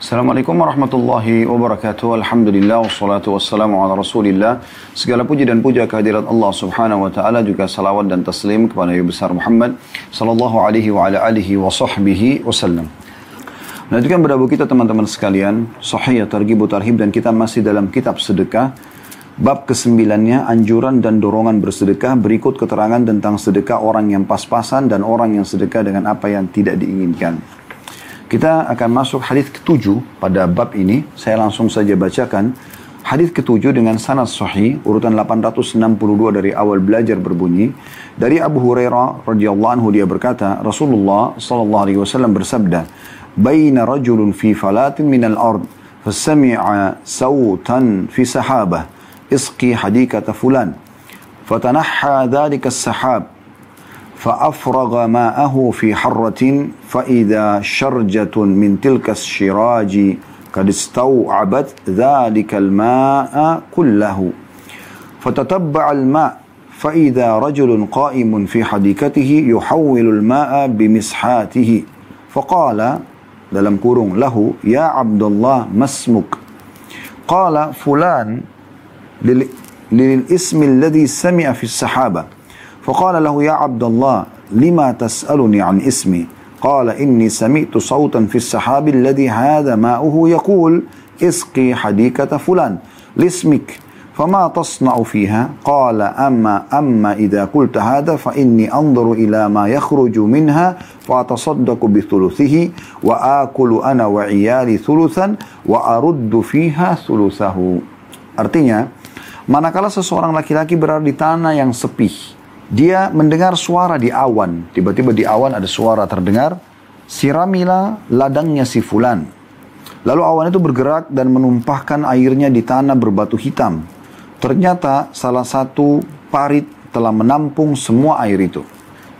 Assalamualaikum warahmatullahi wabarakatuh. Alhamdulillah wassalatu wassalamu ala Rasulillah. Segala puji dan puja kehadirat Allah Subhanahu wa taala juga salawat dan taslim kepada Nabi besar Muhammad sallallahu alaihi wa ala alihi wa sahbihi wasallam. Lanjutkan pada kita teman-teman sekalian, Sahih Targhib Tarhib dan kita masih dalam kitab sedekah. Bab kesembilannya, anjuran dan dorongan bersedekah. Berikut keterangan tentang sedekah orang yang pas-pasan dan orang yang sedekah dengan apa yang tidak diinginkan. Kita akan masuk hadis ketujuh pada bab ini. Saya langsung saja bacakan. Hadis ketujuh dengan sanad sahih urutan 862 dari awal belajar berbunyi dari Abu Hurairah radhiyallahu anhu dia berkata Rasulullah sallallahu alaihi wasallam bersabda baina rajulun fi falatin min al-ard fasami'a sawtan fi sahabah isqi hadikata fulan fatanahha dhalika as-sahab فأفرغ ماءه في حرة فإذا شرجة من تلك الشراج قد استوعبت ذلك الماء كله. فتتبع الماء فإذا رجل قائم في حديقته يحول الماء بمسحاته. فقال dalam lahu ya Abdullah masmuk qala fulan lil, lil ismi alladhi sami'a fi sahaba فقال له يا عبد الله لما تسألني عن اسمي قال إني سمعت صوتا في السحاب الذي هذا ماؤه يقول اسقي حديقة فلان لاسمك فما تصنع فيها قال أما أما إذا قلت هذا فإني أنظر إلى ما يخرج منها فأتصدق بثلثه وآكل أنا وعيالي ثلثا وأرد فيها ثلثه Artinya, manakala seseorang laki-laki berada di tanah yang sepi, dia mendengar suara di awan. Tiba-tiba di awan ada suara terdengar. Siramilah ladangnya si fulan. Lalu awan itu bergerak dan menumpahkan airnya di tanah berbatu hitam. Ternyata salah satu parit telah menampung semua air itu.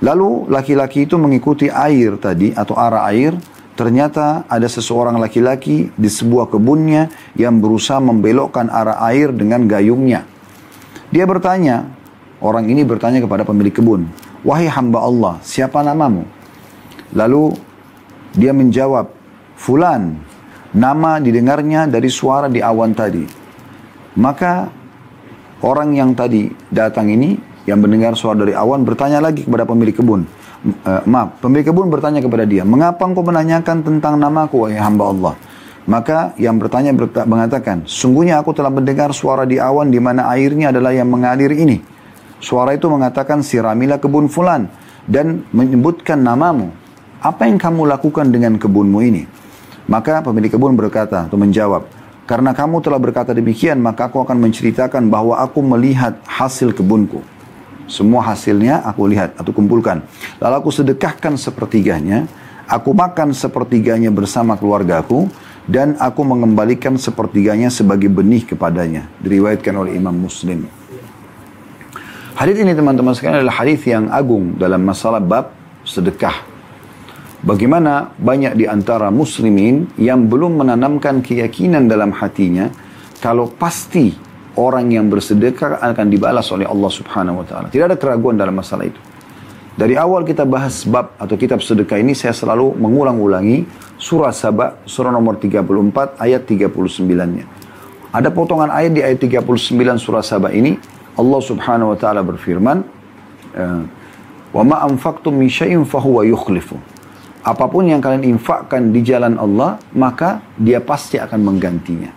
Lalu laki-laki itu mengikuti air tadi atau arah air. Ternyata ada seseorang laki-laki di sebuah kebunnya yang berusaha membelokkan arah air dengan gayungnya. Dia bertanya, Orang ini bertanya kepada pemilik kebun, Wahai hamba Allah, siapa namamu? Lalu dia menjawab, Fulan, nama didengarnya dari suara di awan tadi. Maka orang yang tadi datang ini, yang mendengar suara dari awan, bertanya lagi kepada pemilik kebun. Uh, maaf, pemilik kebun bertanya kepada dia, Mengapa engkau menanyakan tentang namaku, wahai hamba Allah? Maka yang bertanya mengatakan, Sungguhnya aku telah mendengar suara di awan di mana airnya adalah yang mengalir ini. Suara itu mengatakan siramilah kebun fulan dan menyebutkan namamu. Apa yang kamu lakukan dengan kebunmu ini? Maka pemilik kebun berkata atau menjawab, karena kamu telah berkata demikian, maka aku akan menceritakan bahwa aku melihat hasil kebunku. Semua hasilnya aku lihat atau kumpulkan. Lalu aku sedekahkan sepertiganya, aku makan sepertiganya bersama keluargaku, dan aku mengembalikan sepertiganya sebagai benih kepadanya. Diriwayatkan oleh Imam Muslim. Hadis ini teman-teman sekalian adalah hadis yang agung dalam masalah bab sedekah. Bagaimana banyak di antara muslimin yang belum menanamkan keyakinan dalam hatinya kalau pasti orang yang bersedekah akan dibalas oleh Allah Subhanahu wa taala. Tidak ada keraguan dalam masalah itu. Dari awal kita bahas bab atau kitab sedekah ini saya selalu mengulang-ulangi surah Sabah surah nomor 34 ayat 39-nya. Ada potongan ayat di ayat 39 surah Sabah ini Allah Subhanahu wa taala berfirman, eh, "Wa ma anfaqtum min syai'in fahuwa yukhlifu." Apa pun yang kalian infakkan di jalan Allah, maka dia pasti akan menggantinya.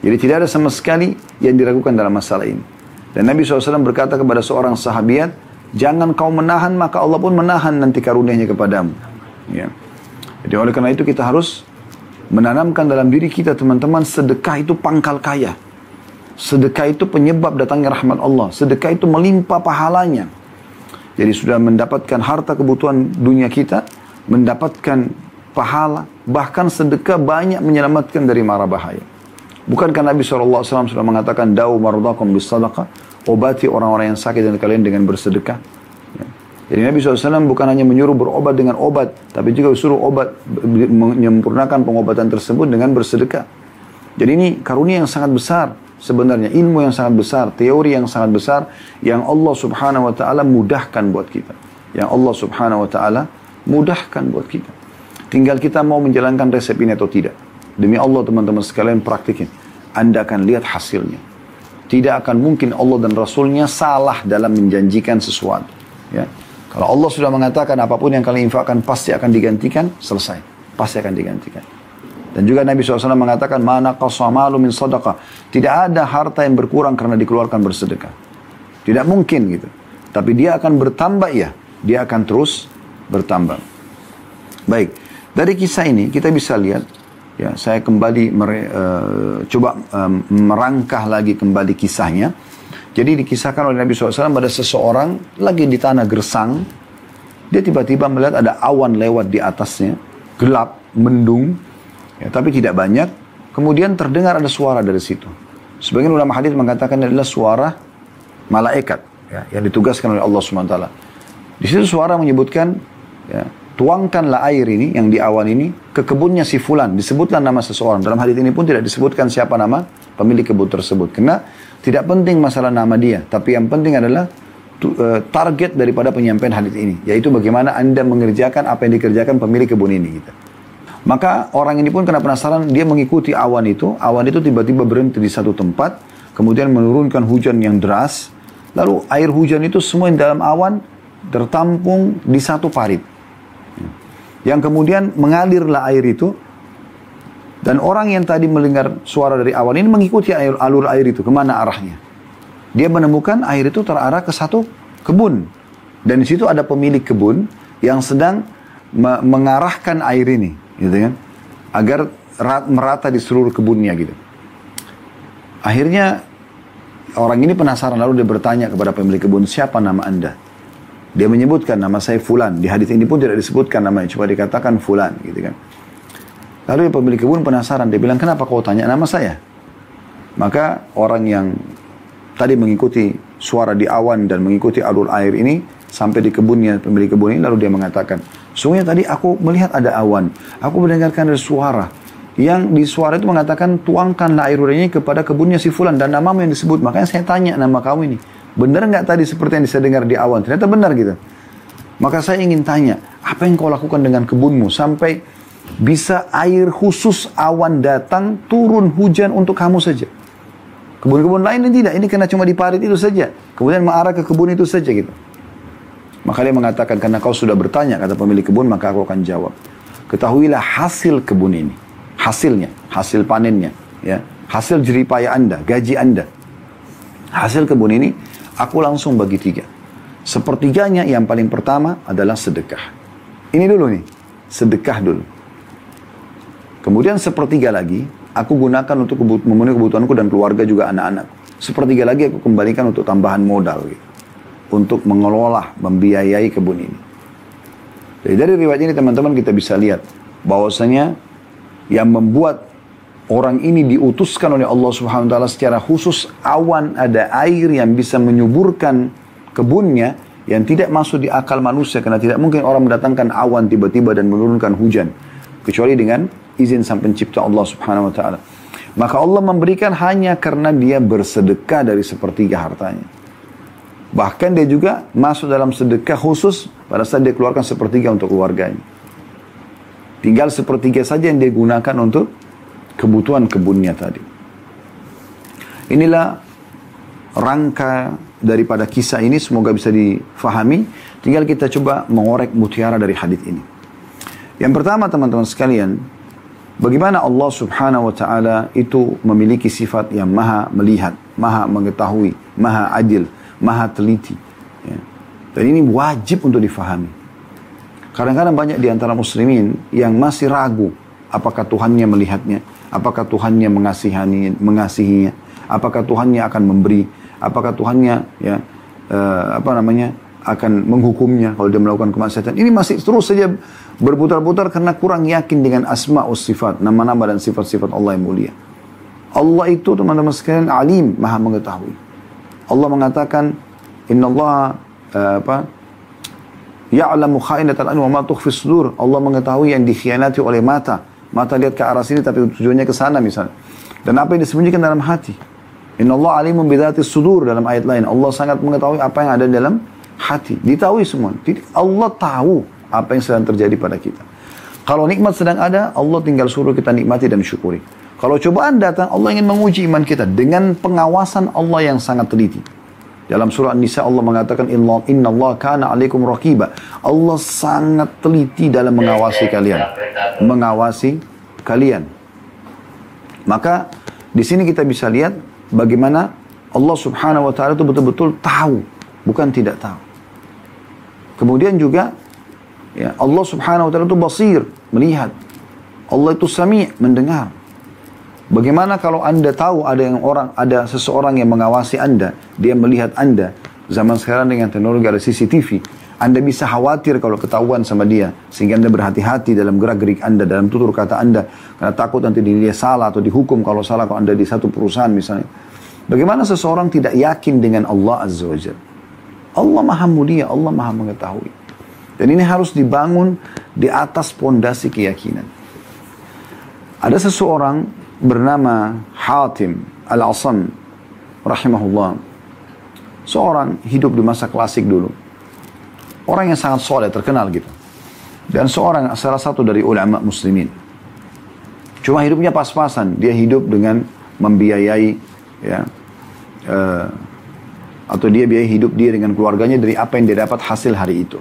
Jadi tidak ada sama sekali yang diragukan dalam masalah ini. Dan Nabi SAW berkata kepada seorang sahabiat, jangan kau menahan, maka Allah pun menahan nanti karunia-Nya kepadamu. Ya. Jadi oleh karena itu kita harus menanamkan dalam diri kita teman-teman sedekah itu pangkal kaya. Sedekah itu penyebab datangnya rahmat Allah. Sedekah itu melimpah pahalanya. Jadi sudah mendapatkan harta kebutuhan dunia kita, mendapatkan pahala, bahkan sedekah banyak menyelamatkan dari mara bahaya. Bukankah Nabi SAW sudah mengatakan, Da'u mardakum bis sadaqah, obati orang-orang yang sakit dan kalian dengan bersedekah. Ya. Jadi Nabi SAW bukan hanya menyuruh berobat dengan obat, tapi juga suruh obat, menyempurnakan pengobatan tersebut dengan bersedekah. Jadi ini karunia yang sangat besar sebenarnya ilmu yang sangat besar, teori yang sangat besar yang Allah Subhanahu wa taala mudahkan buat kita. Yang Allah Subhanahu wa taala mudahkan buat kita. Tinggal kita mau menjalankan resep ini atau tidak. Demi Allah teman-teman sekalian praktikin. Anda akan lihat hasilnya. Tidak akan mungkin Allah dan Rasulnya salah dalam menjanjikan sesuatu. Ya. Kalau Allah sudah mengatakan apa pun yang kalian infakkan pasti akan digantikan, selesai. Pasti akan digantikan. Dan juga Nabi SAW mengatakan, Mana qasamalu min sadaqah. Tidak ada harta yang berkurang karena dikeluarkan bersedekah. Tidak mungkin gitu. Tapi dia akan bertambah ya. Dia akan terus bertambah. Baik. Dari kisah ini kita bisa lihat Ya, saya kembali mere, uh, coba um, merangkah lagi kembali kisahnya. Jadi dikisahkan oleh Nabi SAW pada seseorang lagi di tanah gersang. Dia tiba-tiba melihat ada awan lewat di atasnya. Gelap, mendung, ya, tapi tidak banyak. Kemudian terdengar ada suara dari situ. Sebagian ulama hadis mengatakan adalah suara malaikat ya, yang ditugaskan oleh Allah SWT. Di situ suara menyebutkan ya, tuangkanlah air ini yang di awan ini ke kebunnya si fulan disebutlah nama seseorang dalam hadis ini pun tidak disebutkan siapa nama pemilik kebun tersebut karena tidak penting masalah nama dia tapi yang penting adalah e, target daripada penyampaian hadis ini yaitu bagaimana anda mengerjakan apa yang dikerjakan pemilik kebun ini gitu. Maka orang ini pun kena penasaran dia mengikuti awan itu awan itu tiba-tiba berhenti di satu tempat kemudian menurunkan hujan yang deras lalu air hujan itu semua yang dalam awan tertampung di satu parit yang kemudian mengalirlah air itu. Dan orang yang tadi mendengar suara dari awan ini mengikuti air, alur air itu. Ke mana arahnya. Dia menemukan air itu terarah ke satu kebun. Dan di situ ada pemilik kebun yang sedang me mengarahkan air ini. Gitu kan. Agar merata di seluruh kebunnya gitu. Akhirnya orang ini penasaran lalu dia bertanya kepada pemilik kebun siapa nama anda dia menyebutkan nama saya Fulan. Di hadis ini pun tidak disebutkan namanya, cuma dikatakan Fulan, gitu kan. Lalu pemilik kebun penasaran, dia bilang, kenapa kau tanya nama saya? Maka orang yang tadi mengikuti suara di awan dan mengikuti alur air ini, sampai di kebunnya pemilik kebun ini, lalu dia mengatakan, sungguhnya tadi aku melihat ada awan, aku mendengarkan ada suara, yang di suara itu mengatakan tuangkanlah air ini kepada kebunnya si Fulan dan namamu yang disebut. Makanya saya tanya nama kamu ini. Benar nggak tadi seperti yang saya dengar di awal? Ternyata benar gitu. Maka saya ingin tanya, apa yang kau lakukan dengan kebunmu sampai bisa air khusus awan datang turun hujan untuk kamu saja? Kebun-kebun lain ini tidak, ini kena cuma di parit itu saja. Kemudian mengarah ke kebun itu saja gitu. Maka dia mengatakan, karena kau sudah bertanya, kata pemilik kebun, maka aku akan jawab. Ketahuilah hasil kebun ini. Hasilnya, hasil panennya. ya Hasil jeripaya anda, gaji anda. Hasil kebun ini Aku langsung bagi tiga. Sepertiganya yang paling pertama adalah sedekah. Ini dulu nih, sedekah dulu. Kemudian sepertiga lagi, aku gunakan untuk memenuhi kebutuhanku dan keluarga juga anak-anak. Sepertiga lagi aku kembalikan untuk tambahan modal gitu. Untuk mengelola, membiayai kebun ini. Jadi dari riwayat ini teman-teman kita bisa lihat bahwasanya yang membuat orang ini diutuskan oleh Allah Subhanahu wa taala secara khusus awan ada air yang bisa menyuburkan kebunnya yang tidak masuk di akal manusia karena tidak mungkin orang mendatangkan awan tiba-tiba dan menurunkan hujan kecuali dengan izin sang pencipta Allah Subhanahu wa taala. Maka Allah memberikan hanya karena dia bersedekah dari sepertiga hartanya. Bahkan dia juga masuk dalam sedekah khusus pada saat dia keluarkan sepertiga untuk keluarganya. Tinggal sepertiga saja yang dia gunakan untuk kebutuhan kebunnya tadi. Inilah rangka daripada kisah ini semoga bisa difahami. Tinggal kita coba mengorek mutiara dari hadis ini. Yang pertama teman-teman sekalian, bagaimana Allah Subhanahu wa taala itu memiliki sifat yang maha melihat, maha mengetahui, maha adil, maha teliti. Ya. Dan ini wajib untuk difahami. Kadang-kadang banyak di antara muslimin yang masih ragu apakah Tuhannya melihatnya, Apakah Tuhannya mengasihani, mengasihinya? Apakah Tuhannya akan memberi? Apakah Tuhannya ya uh, apa namanya akan menghukumnya kalau dia melakukan kemaksiatan? Ini masih terus saja berputar-putar karena kurang yakin dengan asma sifat, nama-nama dan sifat-sifat Allah yang mulia. Allah itu teman-teman sekalian alim, maha mengetahui. Allah mengatakan, Inna Allah uh, apa Ya'lamu kha'inatal an wa ma tukhfi sudur. Allah mengetahui yang dikhianati oleh mata Mata lihat ke arah sini tapi tujuannya ke sana misalnya. Dan apa yang disembunyikan dalam hati. Inna Allah alimun bidhati sudur dalam ayat lain. Allah sangat mengetahui apa yang ada dalam hati. Ditahui semua. Jadi Allah tahu apa yang sedang terjadi pada kita. Kalau nikmat sedang ada, Allah tinggal suruh kita nikmati dan syukuri. Kalau cobaan datang, Allah ingin menguji iman kita dengan pengawasan Allah yang sangat teliti. Dalam surah An-Nisa Allah mengatakan Inna Allah kana alaikum raqiba. Allah sangat teliti dalam mengawasi kalian. Mengawasi kalian. Maka di sini kita bisa lihat bagaimana Allah Subhanahu wa taala itu betul-betul tahu, bukan tidak tahu. Kemudian juga ya, Allah Subhanahu wa taala itu basir, melihat. Allah itu sami, mendengar. Bagaimana kalau Anda tahu ada yang orang ada seseorang yang mengawasi Anda, dia melihat Anda. Zaman sekarang dengan teknologi ada CCTV, Anda bisa khawatir kalau ketahuan sama dia sehingga Anda berhati-hati dalam gerak-gerik Anda, dalam tutur kata Anda karena takut nanti dia salah atau dihukum kalau salah kalau Anda di satu perusahaan misalnya. Bagaimana seseorang tidak yakin dengan Allah Azza wa? Allah Maha Mulia, Allah Maha Mengetahui. Dan ini harus dibangun di atas pondasi keyakinan. Ada seseorang bernama Hatim Al-Asam rahimahullah. Seorang hidup di masa klasik dulu. Orang yang sangat soleh, terkenal gitu. Dan seorang salah satu dari ulama muslimin. Cuma hidupnya pas-pasan. Dia hidup dengan membiayai ya uh, atau dia biayai hidup dia dengan keluarganya dari apa yang dia dapat hasil hari itu.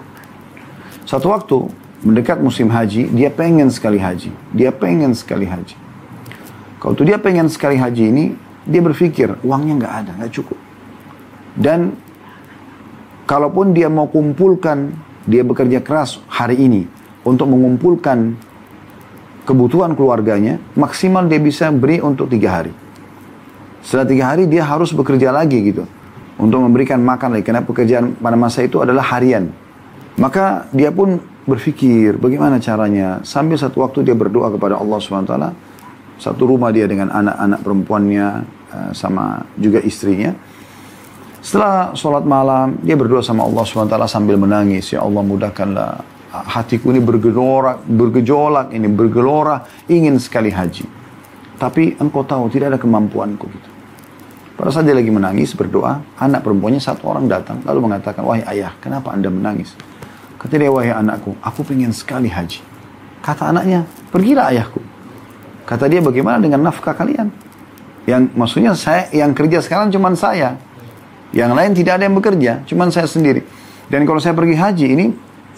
Satu waktu mendekat musim haji, dia pengen sekali haji. Dia pengen sekali haji. Kalau tuh dia pengen sekali haji ini, dia berpikir uangnya nggak ada, nggak cukup. Dan kalaupun dia mau kumpulkan, dia bekerja keras hari ini untuk mengumpulkan kebutuhan keluarganya, maksimal dia bisa beri untuk tiga hari. Setelah tiga hari dia harus bekerja lagi gitu untuk memberikan makan lagi karena pekerjaan pada masa itu adalah harian. Maka dia pun berpikir bagaimana caranya sambil satu waktu dia berdoa kepada Allah SWT satu rumah dia dengan anak-anak perempuannya uh, sama juga istrinya. Setelah sholat malam, dia berdoa sama Allah SWT sambil menangis. Ya Allah mudahkanlah hatiku ini bergejolak, bergejolak ini bergelora, ingin sekali haji. Tapi engkau tahu tidak ada kemampuanku gitu. Pada saat dia lagi menangis, berdoa, anak perempuannya satu orang datang, lalu mengatakan, wahai ayah, kenapa anda menangis? Kata dia, wahai anakku, aku pengen sekali haji. Kata anaknya, pergilah ayahku. Kata dia bagaimana dengan nafkah kalian? Yang maksudnya saya yang kerja sekarang cuma saya. Yang lain tidak ada yang bekerja, cuma saya sendiri. Dan kalau saya pergi haji ini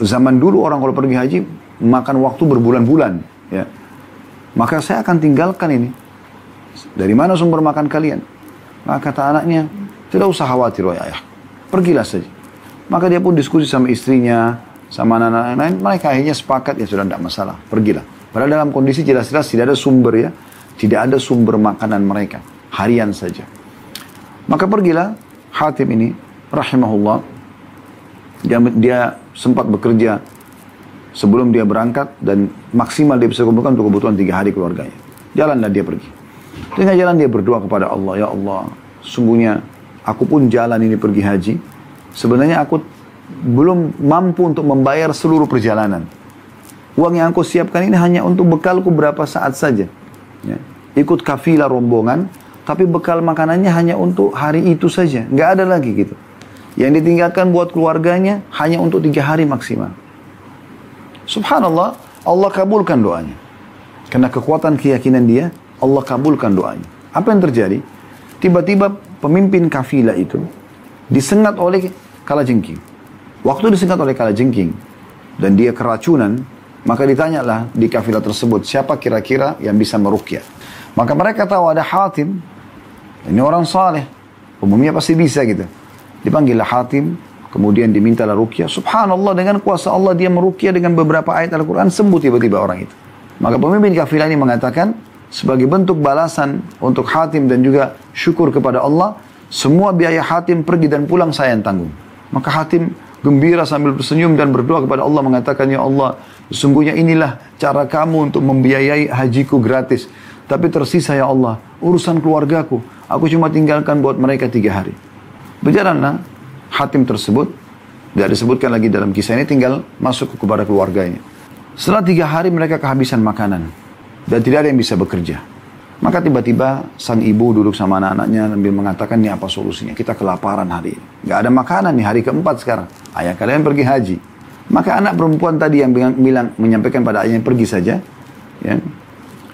zaman dulu orang kalau pergi haji makan waktu berbulan-bulan, ya. Maka saya akan tinggalkan ini. Dari mana sumber makan kalian? Maka kata anaknya, tidak usah khawatir wahai ayah. Pergilah saja. Maka dia pun diskusi sama istrinya, sama anak-anak lain. Mereka akhirnya sepakat, ya sudah tidak masalah. Pergilah. Padahal dalam kondisi jelas-jelas tidak ada sumber ya. Tidak ada sumber makanan mereka. Harian saja. Maka pergilah Hatim ini, rahimahullah. Dia, dia sempat bekerja sebelum dia berangkat dan maksimal dia bisa kumpulkan untuk kebutuhan tiga hari keluarganya. Jalanlah dia pergi. Dengan jalan dia berdoa kepada Allah, Ya Allah, sungguhnya aku pun jalan ini pergi haji. Sebenarnya aku belum mampu untuk membayar seluruh perjalanan. Uang yang aku siapkan ini hanya untuk bekalku berapa saat saja. Ya. Ikut kafilah rombongan, tapi bekal makanannya hanya untuk hari itu saja. Nggak ada lagi gitu. Yang ditinggalkan buat keluarganya hanya untuk tiga hari maksimal. Subhanallah, Allah kabulkan doanya. Karena kekuatan keyakinan dia, Allah kabulkan doanya. Apa yang terjadi? Tiba-tiba pemimpin kafilah itu disengat oleh kalajengking. Waktu disengat oleh kalajengking dan dia keracunan, maka ditanyalah di kafilah tersebut, siapa kira-kira yang bisa merukyah. Maka mereka tahu ada Hatim, ini orang saleh, umumnya pasti bisa gitu. Dipanggillah Hatim, kemudian dimintalah rukyah. Subhanallah dengan kuasa Allah dia merukyah dengan beberapa ayat Al-Quran, sembuh tiba-tiba orang itu. Maka pemimpin kafilah ini mengatakan, sebagai bentuk balasan untuk Hatim dan juga syukur kepada Allah, semua biaya Hatim pergi dan pulang saya yang tanggung. Maka Hatim gembira sambil bersenyum dan berdoa kepada Allah mengatakan, Ya Allah, Sesungguhnya inilah cara kamu untuk membiayai hajiku gratis. Tapi tersisa ya Allah, urusan keluargaku. Aku cuma tinggalkan buat mereka tiga hari. Berjalanlah hatim tersebut. Tidak disebutkan lagi dalam kisah ini, tinggal masuk kepada keluarganya. Setelah tiga hari mereka kehabisan makanan. Dan tidak ada yang bisa bekerja. Maka tiba-tiba sang ibu duduk sama anak-anaknya sambil mengatakan, ini apa solusinya? Kita kelaparan hari ini. Gak ada makanan nih hari keempat sekarang. Ayah kalian pergi haji. Maka anak perempuan tadi yang bilang, menyampaikan pada ayahnya pergi saja, ya,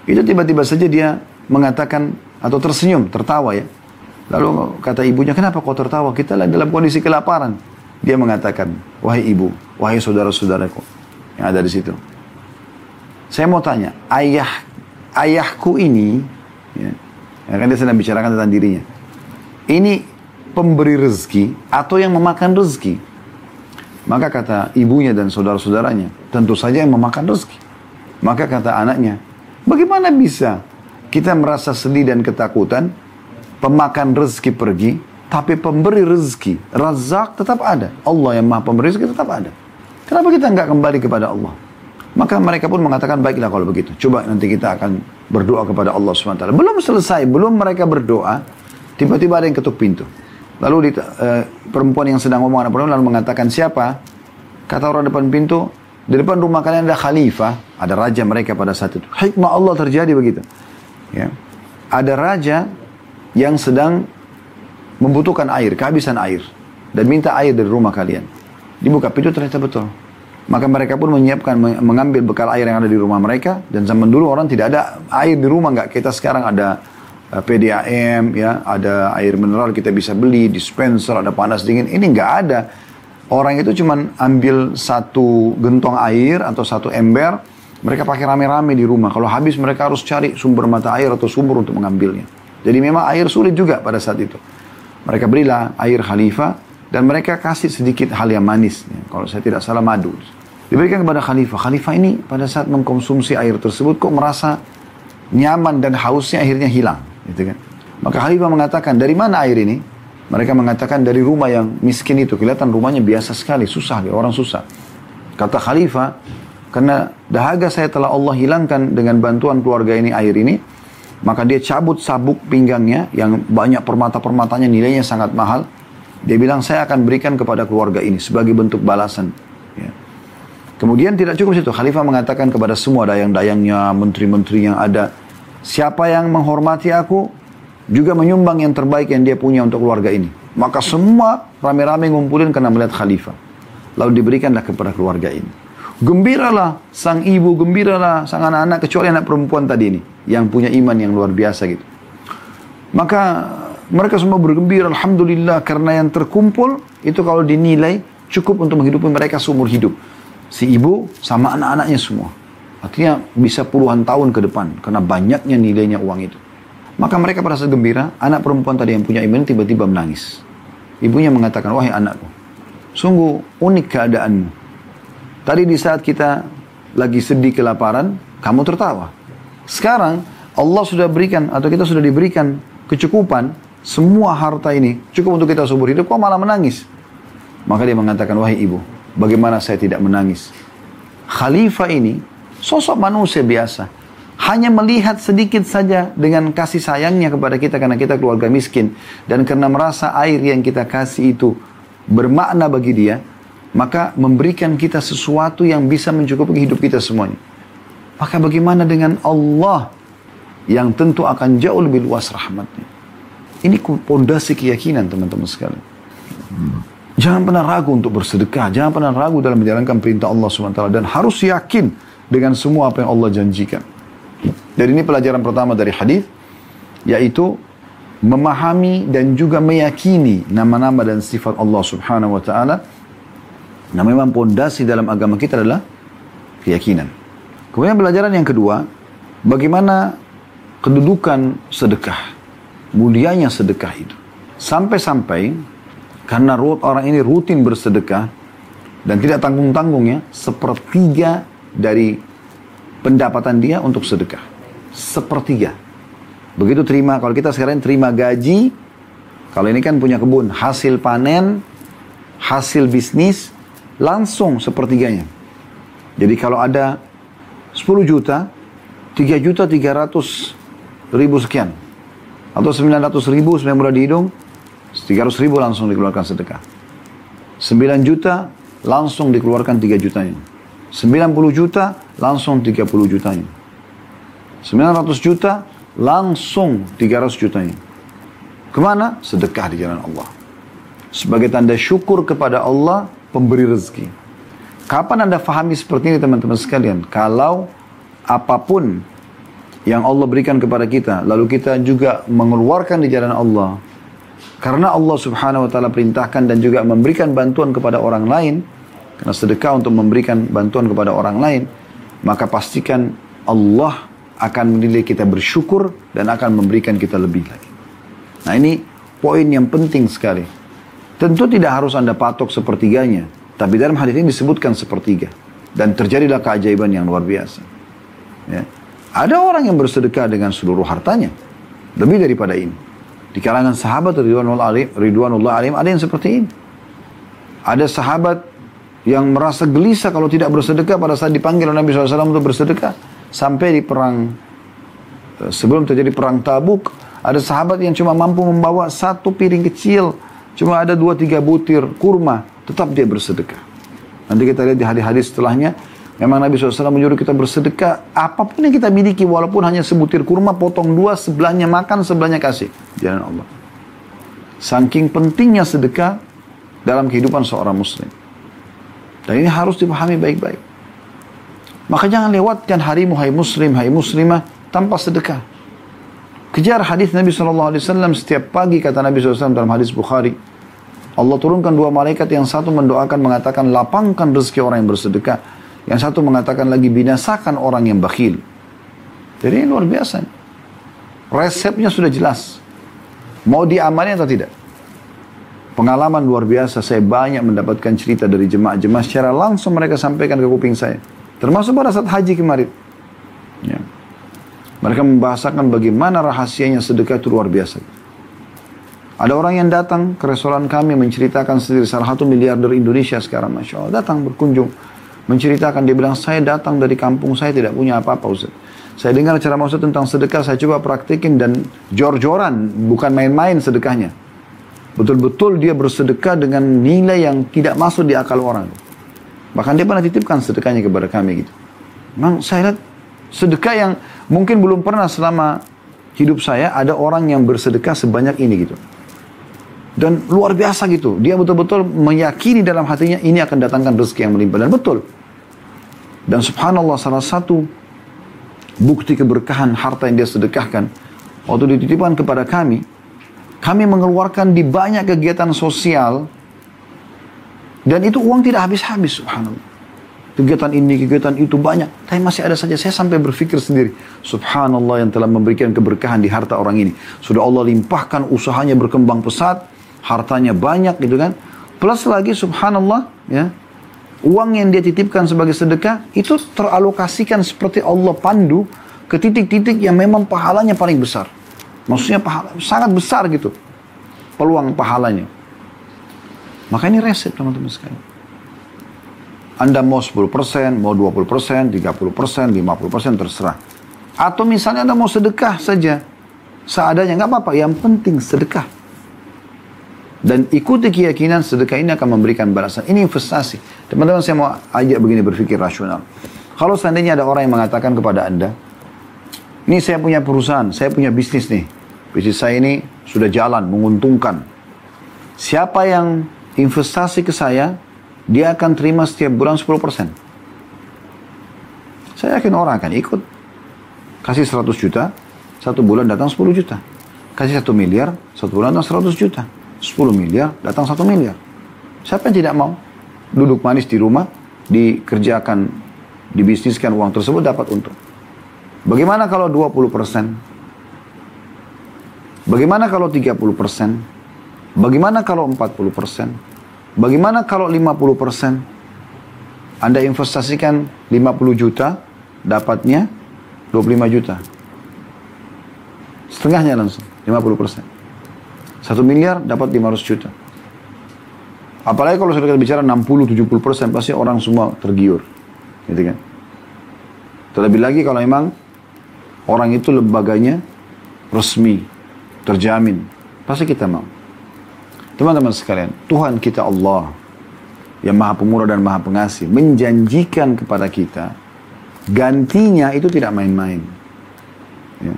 itu tiba-tiba saja dia mengatakan atau tersenyum, tertawa ya. Lalu kata ibunya, kenapa kau tertawa? Kita lagi dalam kondisi kelaparan. Dia mengatakan, wahai ibu, wahai saudara-saudaraku yang ada di situ. Saya mau tanya, ayah ayahku ini, ya, ya kan dia sedang bicarakan tentang dirinya. Ini pemberi rezeki atau yang memakan rezeki? Maka kata ibunya dan saudara-saudaranya, tentu saja yang memakan rezeki. Maka kata anaknya, bagaimana bisa kita merasa sedih dan ketakutan pemakan rezeki pergi, tapi pemberi rezeki, razak tetap ada. Allah yang maha pemberi rezeki tetap ada. Kenapa kita nggak kembali kepada Allah? Maka mereka pun mengatakan, baiklah kalau begitu. Coba nanti kita akan berdoa kepada Allah SWT. Belum selesai, belum mereka berdoa, tiba-tiba ada yang ketuk pintu. Lalu di, uh, perempuan yang sedang ngomong anak perempuan lalu mengatakan, siapa? Kata orang depan pintu, di depan rumah kalian ada khalifah, ada raja mereka pada saat itu. Hikmah Allah terjadi begitu. Ya. Ada raja yang sedang membutuhkan air, kehabisan air. Dan minta air dari rumah kalian. Dibuka pintu ternyata betul. Maka mereka pun menyiapkan, mengambil bekal air yang ada di rumah mereka. Dan zaman dulu orang tidak ada air di rumah, nggak kita sekarang ada eh, PDAM, ya, ada air mineral kita bisa beli, dispenser, ada panas dingin. Ini nggak ada. Orang itu cuma ambil satu gentong air atau satu ember, mereka pakai rame-rame di rumah. Kalau habis mereka harus cari sumber mata air atau sumber untuk mengambilnya. Jadi memang air sulit juga pada saat itu. Mereka berilah air khalifah dan mereka kasih sedikit hal yang manis. Kalau saya tidak salah madu. Diberikan kepada khalifah. Khalifah ini pada saat mengkonsumsi air tersebut kok merasa nyaman dan hausnya akhirnya hilang. Gitu kan. Maka khalifah mengatakan, dari mana air ini? Mereka mengatakan dari rumah yang miskin itu. Kelihatan rumahnya biasa sekali, susah, orang susah. Kata khalifah, karena dahaga saya telah Allah hilangkan dengan bantuan keluarga ini air ini, maka dia cabut sabuk pinggangnya yang banyak permata-permatanya nilainya sangat mahal. Dia bilang saya akan berikan kepada keluarga ini sebagai bentuk balasan. Kemudian tidak cukup situ. Khalifah mengatakan kepada semua dayang-dayangnya, menteri-menteri yang ada. Siapa yang menghormati aku, juga menyumbang yang terbaik yang dia punya untuk keluarga ini. Maka semua rame-rame ngumpulin karena melihat khalifah. Lalu diberikanlah kepada keluarga ini. Gembiralah sang ibu, gembiralah sang anak-anak, kecuali anak perempuan tadi ini. Yang punya iman yang luar biasa gitu. Maka mereka semua bergembira, Alhamdulillah, karena yang terkumpul itu kalau dinilai cukup untuk menghidupi mereka seumur hidup. Si ibu sama anak-anaknya semua. Artinya bisa puluhan tahun ke depan, karena banyaknya nilainya uang itu. Maka mereka saat gembira, anak perempuan tadi yang punya iman tiba-tiba menangis. Ibunya mengatakan, wahai anakku, sungguh unik keadaanmu. Tadi di saat kita lagi sedih kelaparan, kamu tertawa. Sekarang Allah sudah berikan atau kita sudah diberikan kecukupan semua harta ini cukup untuk kita subur hidup, kok malah menangis? Maka dia mengatakan, wahai ibu, bagaimana saya tidak menangis? Khalifah ini sosok manusia biasa. Hanya melihat sedikit saja dengan kasih sayangnya kepada kita karena kita keluarga miskin. Dan karena merasa air yang kita kasih itu bermakna bagi dia, maka memberikan kita sesuatu yang bisa mencukupi hidup kita semuanya. Maka bagaimana dengan Allah yang tentu akan jauh lebih luas rahmatnya. Ini pondasi keyakinan teman-teman sekalian. Jangan pernah ragu untuk bersedekah. Jangan pernah ragu dalam menjalankan perintah Allah SWT. Dan harus yakin dengan semua apa yang Allah janjikan. Jadi ini pelajaran pertama dari hadis yaitu memahami dan juga meyakini nama-nama dan sifat Allah Subhanahu wa taala Nah memang pondasi dalam agama kita adalah keyakinan. Kemudian pelajaran yang kedua, bagaimana kedudukan sedekah, mulianya sedekah itu. Sampai-sampai karena orang ini rutin bersedekah dan tidak tanggung-tanggung ya, sepertiga dari pendapatan dia untuk sedekah. Sepertiga. Begitu terima, kalau kita sekarang terima gaji, kalau ini kan punya kebun, hasil panen, hasil bisnis, langsung sepertiganya. Jadi kalau ada 10 juta, 3 juta 300 ribu sekian. Atau 900 ribu sebenarnya mudah dihitung, 300 ribu langsung dikeluarkan sedekah. 9 juta langsung dikeluarkan 3 jutanya. 90 juta langsung 30 jutanya. 900 juta langsung 300 jutanya. Ke mana? Sedekah di jalan Allah. Sebagai tanda syukur kepada Allah pemberi rezeki. Kapan Anda fahami seperti ini teman-teman sekalian? Kalau apa pun yang Allah berikan kepada kita, lalu kita juga mengeluarkan di jalan Allah, karena Allah subhanahu wa ta'ala perintahkan dan juga memberikan bantuan kepada orang lain, karena sedekah untuk memberikan bantuan kepada orang lain, maka pastikan Allah akan menilai kita bersyukur dan akan memberikan kita lebih lagi. Nah ini poin yang penting sekali. Tentu tidak harus Anda patok sepertiganya. Tapi dalam hadis ini disebutkan sepertiga. Dan terjadilah keajaiban yang luar biasa. Ya. Ada orang yang bersedekah dengan seluruh hartanya. Lebih daripada ini. Di kalangan sahabat Ridwanullah Alim, Ridwanullah Alim ada yang seperti ini. Ada sahabat yang merasa gelisah kalau tidak bersedekah pada saat dipanggil Nabi SAW untuk bersedekah. Sampai di perang, eh, sebelum terjadi perang tabuk, ada sahabat yang cuma mampu membawa satu piring kecil, cuma ada dua tiga butir kurma tetap dia bersedekah. Nanti kita lihat di hadis-hadis setelahnya, memang Nabi SAW menyuruh kita bersedekah, apa pun yang kita miliki, walaupun hanya sebutir kurma, potong dua, sebelahnya makan, sebelahnya kasih. Jalan Allah. Saking pentingnya sedekah dalam kehidupan seorang muslim. Dan ini harus dipahami baik-baik. Maka jangan lewatkan harimu, hai muslim, hai muslimah, tanpa sedekah. Kejar hadis Nabi SAW setiap pagi, kata Nabi SAW dalam hadis Bukhari. Allah turunkan dua malaikat yang satu mendoakan mengatakan lapangkan rezeki orang yang bersedekah. Yang satu mengatakan lagi binasakan orang yang bakhil. Jadi ini luar biasa. Resepnya sudah jelas. Mau diamalin atau tidak? Pengalaman luar biasa. Saya banyak mendapatkan cerita dari jemaah-jemaah secara langsung mereka sampaikan ke kuping saya. Termasuk pada saat haji kemarin. Ya. Mereka membahasakan bagaimana rahasianya sedekah itu luar biasa. Ada orang yang datang ke restoran kami menceritakan sendiri salah satu miliarder Indonesia sekarang, Masya Allah. Datang berkunjung. Menceritakan, dia bilang, saya datang dari kampung saya tidak punya apa-apa Ustaz. Saya dengar cara Ustaz tentang sedekah, saya coba praktikin dan jor-joran, bukan main-main sedekahnya. Betul-betul dia bersedekah dengan nilai yang tidak masuk di akal orang. Bahkan dia pernah titipkan sedekahnya kepada kami gitu. Memang saya lihat sedekah yang mungkin belum pernah selama hidup saya ada orang yang bersedekah sebanyak ini gitu. Dan luar biasa gitu. Dia betul-betul meyakini dalam hatinya ini akan datangkan rezeki yang melimpah. Dan betul. Dan subhanallah salah satu bukti keberkahan harta yang dia sedekahkan. Waktu dititipkan kepada kami. Kami mengeluarkan di banyak kegiatan sosial. Dan itu uang tidak habis-habis subhanallah. Kegiatan ini, kegiatan itu banyak. Tapi masih ada saja. Saya sampai berpikir sendiri. Subhanallah yang telah memberikan keberkahan di harta orang ini. Sudah Allah limpahkan usahanya berkembang pesat hartanya banyak gitu kan. Plus lagi subhanallah ya. Uang yang dia titipkan sebagai sedekah itu teralokasikan seperti Allah pandu ke titik-titik yang memang pahalanya paling besar. Maksudnya pahala sangat besar gitu. Peluang pahalanya. Maka ini resep teman-teman sekalian. Anda mau 10%, mau 20%, 30%, 50% terserah. Atau misalnya Anda mau sedekah saja. Seadanya, nggak apa-apa. Yang penting sedekah. Dan ikuti keyakinan sedekah ini akan memberikan balasan. Ini investasi. Teman-teman saya mau ajak begini berpikir rasional. Kalau seandainya ada orang yang mengatakan kepada Anda, ini saya punya perusahaan, saya punya bisnis nih. Bisnis saya ini sudah jalan, menguntungkan. Siapa yang investasi ke saya, dia akan terima setiap bulan 10%. Saya yakin orang akan ikut. Kasih 100 juta, satu bulan datang 10 juta. Kasih satu miliar, satu bulan datang 100 juta. 10 miliar, datang 1 miliar. Siapa yang tidak mau? Duduk manis di rumah, dikerjakan, dibisniskan uang tersebut dapat untung. Bagaimana kalau 20 persen? Bagaimana kalau 30 persen? Bagaimana kalau 40 persen? Bagaimana kalau 50 persen? Anda investasikan 50 juta, dapatnya 25 juta. Setengahnya langsung, 50 persen. Satu miliar dapat 500 juta. Apalagi kalau sudah kita bicara 60-70 persen, pasti orang semua tergiur. Gitu kan. Terlebih lagi kalau memang orang itu lembaganya resmi, terjamin. Pasti kita mau. Teman-teman sekalian, Tuhan kita Allah yang maha pemurah dan maha pengasih menjanjikan kepada kita gantinya itu tidak main-main. Ya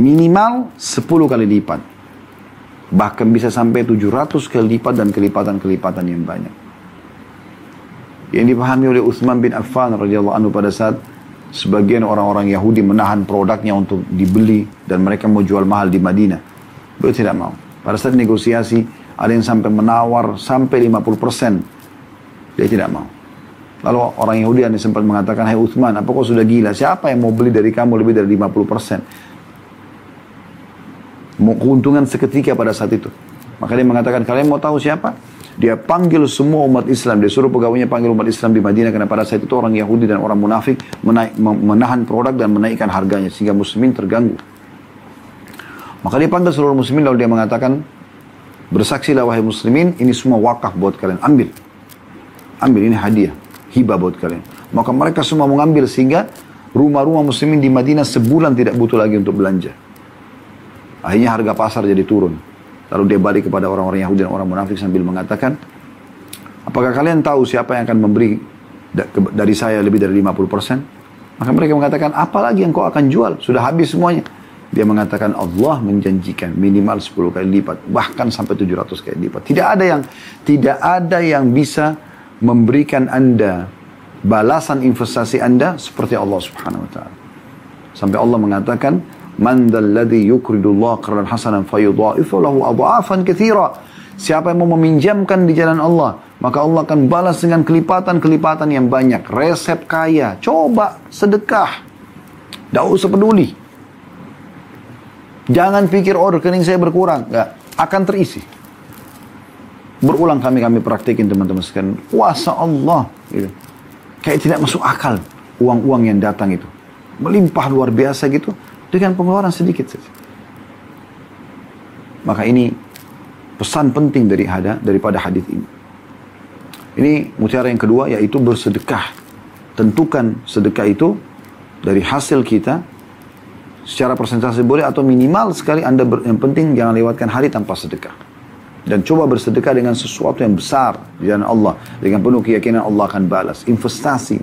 minimal 10 kali lipat. Bahkan bisa sampai 700 kali lipat dan kelipatan-kelipatan yang banyak. yang dipahami oleh Utsman bin Affan radhiyallahu anhu pada saat sebagian orang-orang Yahudi menahan produknya untuk dibeli dan mereka mau jual mahal di Madinah. Beliau tidak mau. Pada saat negosiasi ada yang sampai menawar sampai 50%. Dia tidak mau. Lalu orang Yahudi yang sempat mengatakan, Hai Uthman, apa kau sudah gila? Siapa yang mau beli dari kamu lebih dari 50%? Mau keuntungan seketika pada saat itu. Maka dia mengatakan, kalian mau tahu siapa? Dia panggil semua umat Islam. Dia suruh pegawainya panggil umat Islam di Madinah. Karena pada saat itu orang Yahudi dan orang munafik menaik, menahan produk dan menaikkan harganya. Sehingga muslimin terganggu. Maka dia panggil seluruh muslimin lalu dia mengatakan, bersaksilah wahai muslimin, ini semua wakaf buat kalian. Ambil. Ambil, ini hadiah hibah buat kalian. Maka mereka semua mengambil sehingga rumah-rumah muslimin di Madinah sebulan tidak butuh lagi untuk belanja. Akhirnya harga pasar jadi turun. Lalu dia balik kepada orang-orang Yahudi dan orang munafik sambil mengatakan, apakah kalian tahu siapa yang akan memberi dari saya lebih dari 50%? Maka mereka mengatakan, apalagi yang kau akan jual? Sudah habis semuanya. Dia mengatakan Allah menjanjikan minimal 10 kali lipat, bahkan sampai 700 kali lipat. Tidak ada yang tidak ada yang bisa memberikan Anda balasan investasi Anda seperti Allah Subhanahu wa taala. Sampai Allah mengatakan, "Man dzalladzi yuqridullah qardan hasanan fayudha'ifu lahu adha'afan katsira." Siapa yang mau meminjamkan di jalan Allah, maka Allah akan balas dengan kelipatan-kelipatan yang banyak. Resep kaya, coba sedekah. Tidak usah peduli. Jangan pikir, oh rekening saya berkurang. Enggak, akan terisi. Berulang kami kami praktikin teman-teman sekalian. Kuasa Allah. Gitu. Kayak tidak masuk akal uang-uang yang datang itu. Melimpah luar biasa gitu. Dengan pengeluaran sedikit saja. Maka ini pesan penting dari hada, daripada hadis ini. Ini mutiara yang kedua yaitu bersedekah. Tentukan sedekah itu dari hasil kita secara persentase boleh atau minimal sekali Anda ber, yang penting jangan lewatkan hari tanpa sedekah dan coba bersedekah dengan sesuatu yang besar di jalan Allah dengan penuh keyakinan Allah akan balas investasi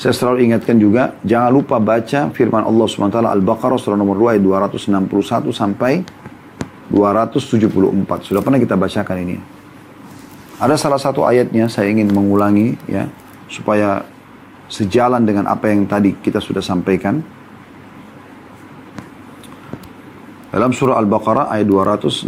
saya selalu ingatkan juga jangan lupa baca firman Allah SWT Al-Baqarah surah nomor 2 ayat 261 sampai 274 sudah pernah kita bacakan ini? Ada salah satu ayatnya saya ingin mengulangi ya supaya sejalan dengan apa yang tadi kita sudah sampaikan. Dalam surah Al-Baqarah ayat 261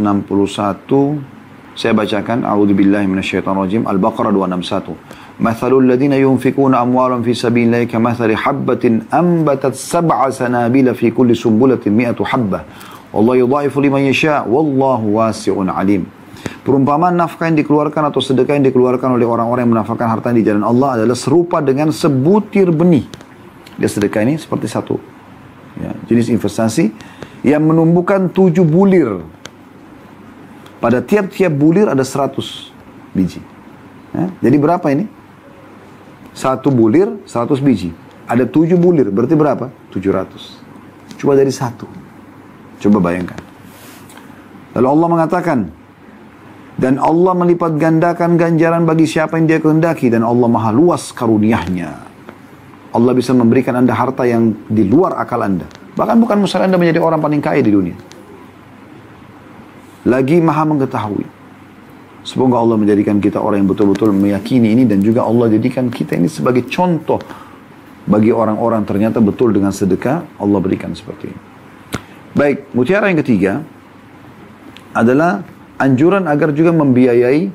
saya bacakan a'udzubillahi minasyaitonirrajim Al-Baqarah 261 Mathalul ladina yunfikuna amwalan fi sabilillahi kamathali habbatin ambatat sab'a sanabila fi kulli sumbulatin mi'atu habbah wallahu yudha'ifu liman yasha wallahu wasi'un alim Perumpamaan nafkah yang dikeluarkan atau sedekah yang dikeluarkan oleh orang-orang yang menafkahkan harta di jalan Allah adalah serupa dengan sebutir benih. Dia sedekah ini seperti satu ya, jenis investasi yang menumbuhkan tujuh bulir. Pada tiap-tiap bulir ada seratus biji. Ya, jadi berapa ini? Satu bulir, seratus biji. Ada tujuh bulir, berarti berapa? Tujuh ratus. Coba dari satu. Coba bayangkan. Lalu Allah mengatakan, dan Allah melipat gandakan ganjaran bagi siapa yang dia kehendaki dan Allah maha luas karuniahnya. Allah bisa memberikan anda harta yang di luar akal anda. Bahkan bukan mustahil Anda menjadi orang paling kaya di dunia. Lagi maha mengetahui. Semoga Allah menjadikan kita orang yang betul-betul meyakini ini dan juga Allah jadikan kita ini sebagai contoh bagi orang-orang ternyata betul dengan sedekah Allah berikan seperti ini. Baik, mutiara yang ketiga adalah anjuran agar juga membiayai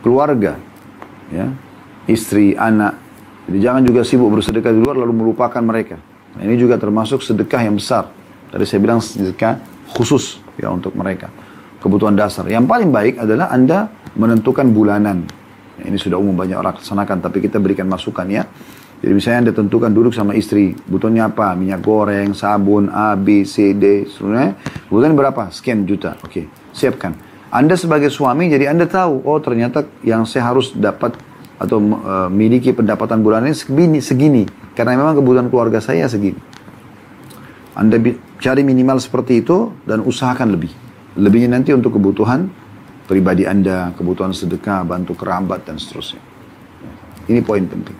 keluarga, ya, istri, anak. Jadi jangan juga sibuk bersedekah di luar lalu melupakan mereka. Nah, ini juga termasuk sedekah yang besar. Tadi saya bilang sedekah khusus ya untuk mereka. Kebutuhan dasar. Yang paling baik adalah Anda menentukan bulanan. Nah, ini sudah umum banyak orang laksanakan, tapi kita berikan masukan ya. Jadi misalnya Anda tentukan duduk sama istri, butuhnya apa? Minyak goreng, sabun, A, B, C, D, sebenarnya. Kebutuhan berapa? Sekian juta. Oke, siapkan. Anda sebagai suami, jadi Anda tahu, oh ternyata yang saya harus dapat atau uh, miliki pendapatan bulanannya segini, segini. Karena memang kebutuhan keluarga saya segini. Anda cari minimal seperti itu dan usahakan lebih. Lebihnya nanti untuk kebutuhan pribadi Anda, kebutuhan sedekah, bantu kerabat, dan seterusnya. Ini poin penting.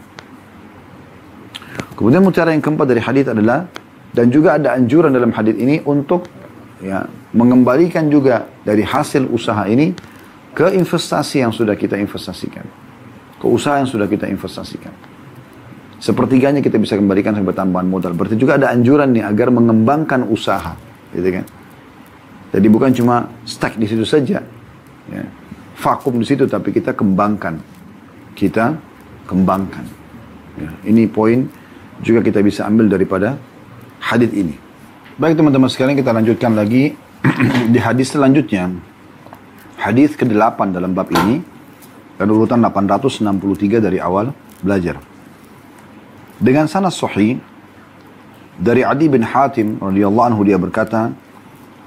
Kemudian mutiara yang keempat dari hadis adalah dan juga ada anjuran dalam hadis ini untuk ya mengembalikan juga dari hasil usaha ini ke investasi yang sudah kita investasikan. ke usaha yang sudah kita investasikan. Sepertiganya kita bisa kembalikan sebagai tambahan modal. Berarti juga ada anjuran nih agar mengembangkan usaha, gitu kan? Jadi bukan cuma stuck di situ saja, ya. vakum di situ, tapi kita kembangkan, kita kembangkan. Ya. Ini poin juga kita bisa ambil daripada hadis ini. Baik teman-teman sekalian kita lanjutkan lagi di hadis selanjutnya. Hadis ke-8 dalam bab ini dan urutan 863 dari awal belajar. Dengan sanad sahih dari Adi bin Hatim radhiyallahu anhu dia berkata,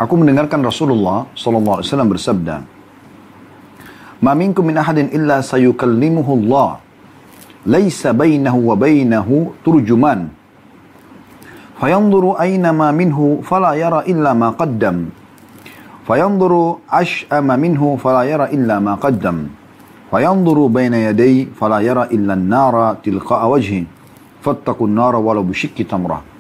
aku mendengarkan Rasulullah sallallahu alaihi wasallam bersabda, "Ma minkum min ahadin illa sayukallimuhu Allah, laisa bainahu wa bainahu turjuman." فينظر أينما منه فلا يرى إلا ما قدم فينظر أشأم منه فلا يرى إلا ما قدم فينظر بين يدي فلا يرى إلا النار تلقاء وجهه Fattakun nara walau bisyikki tamrah.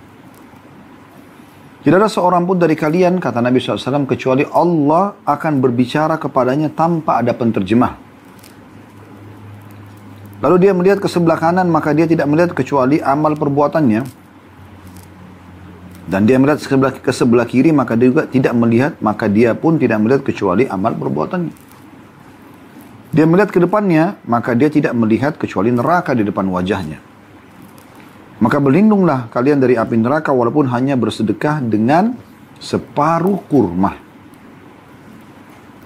Tidak ada seorang pun dari kalian, kata Nabi SAW, kecuali Allah akan berbicara kepadanya tanpa ada penterjemah. Lalu dia melihat ke sebelah kanan, maka dia tidak melihat kecuali amal perbuatannya. Dan dia melihat ke sebelah, ke sebelah kiri, maka dia juga tidak melihat, maka dia pun tidak melihat kecuali amal perbuatannya. Dia melihat ke depannya, maka dia tidak melihat kecuali neraka di depan wajahnya. Maka berlindunglah kalian dari api neraka walaupun hanya bersedekah dengan separuh kurma.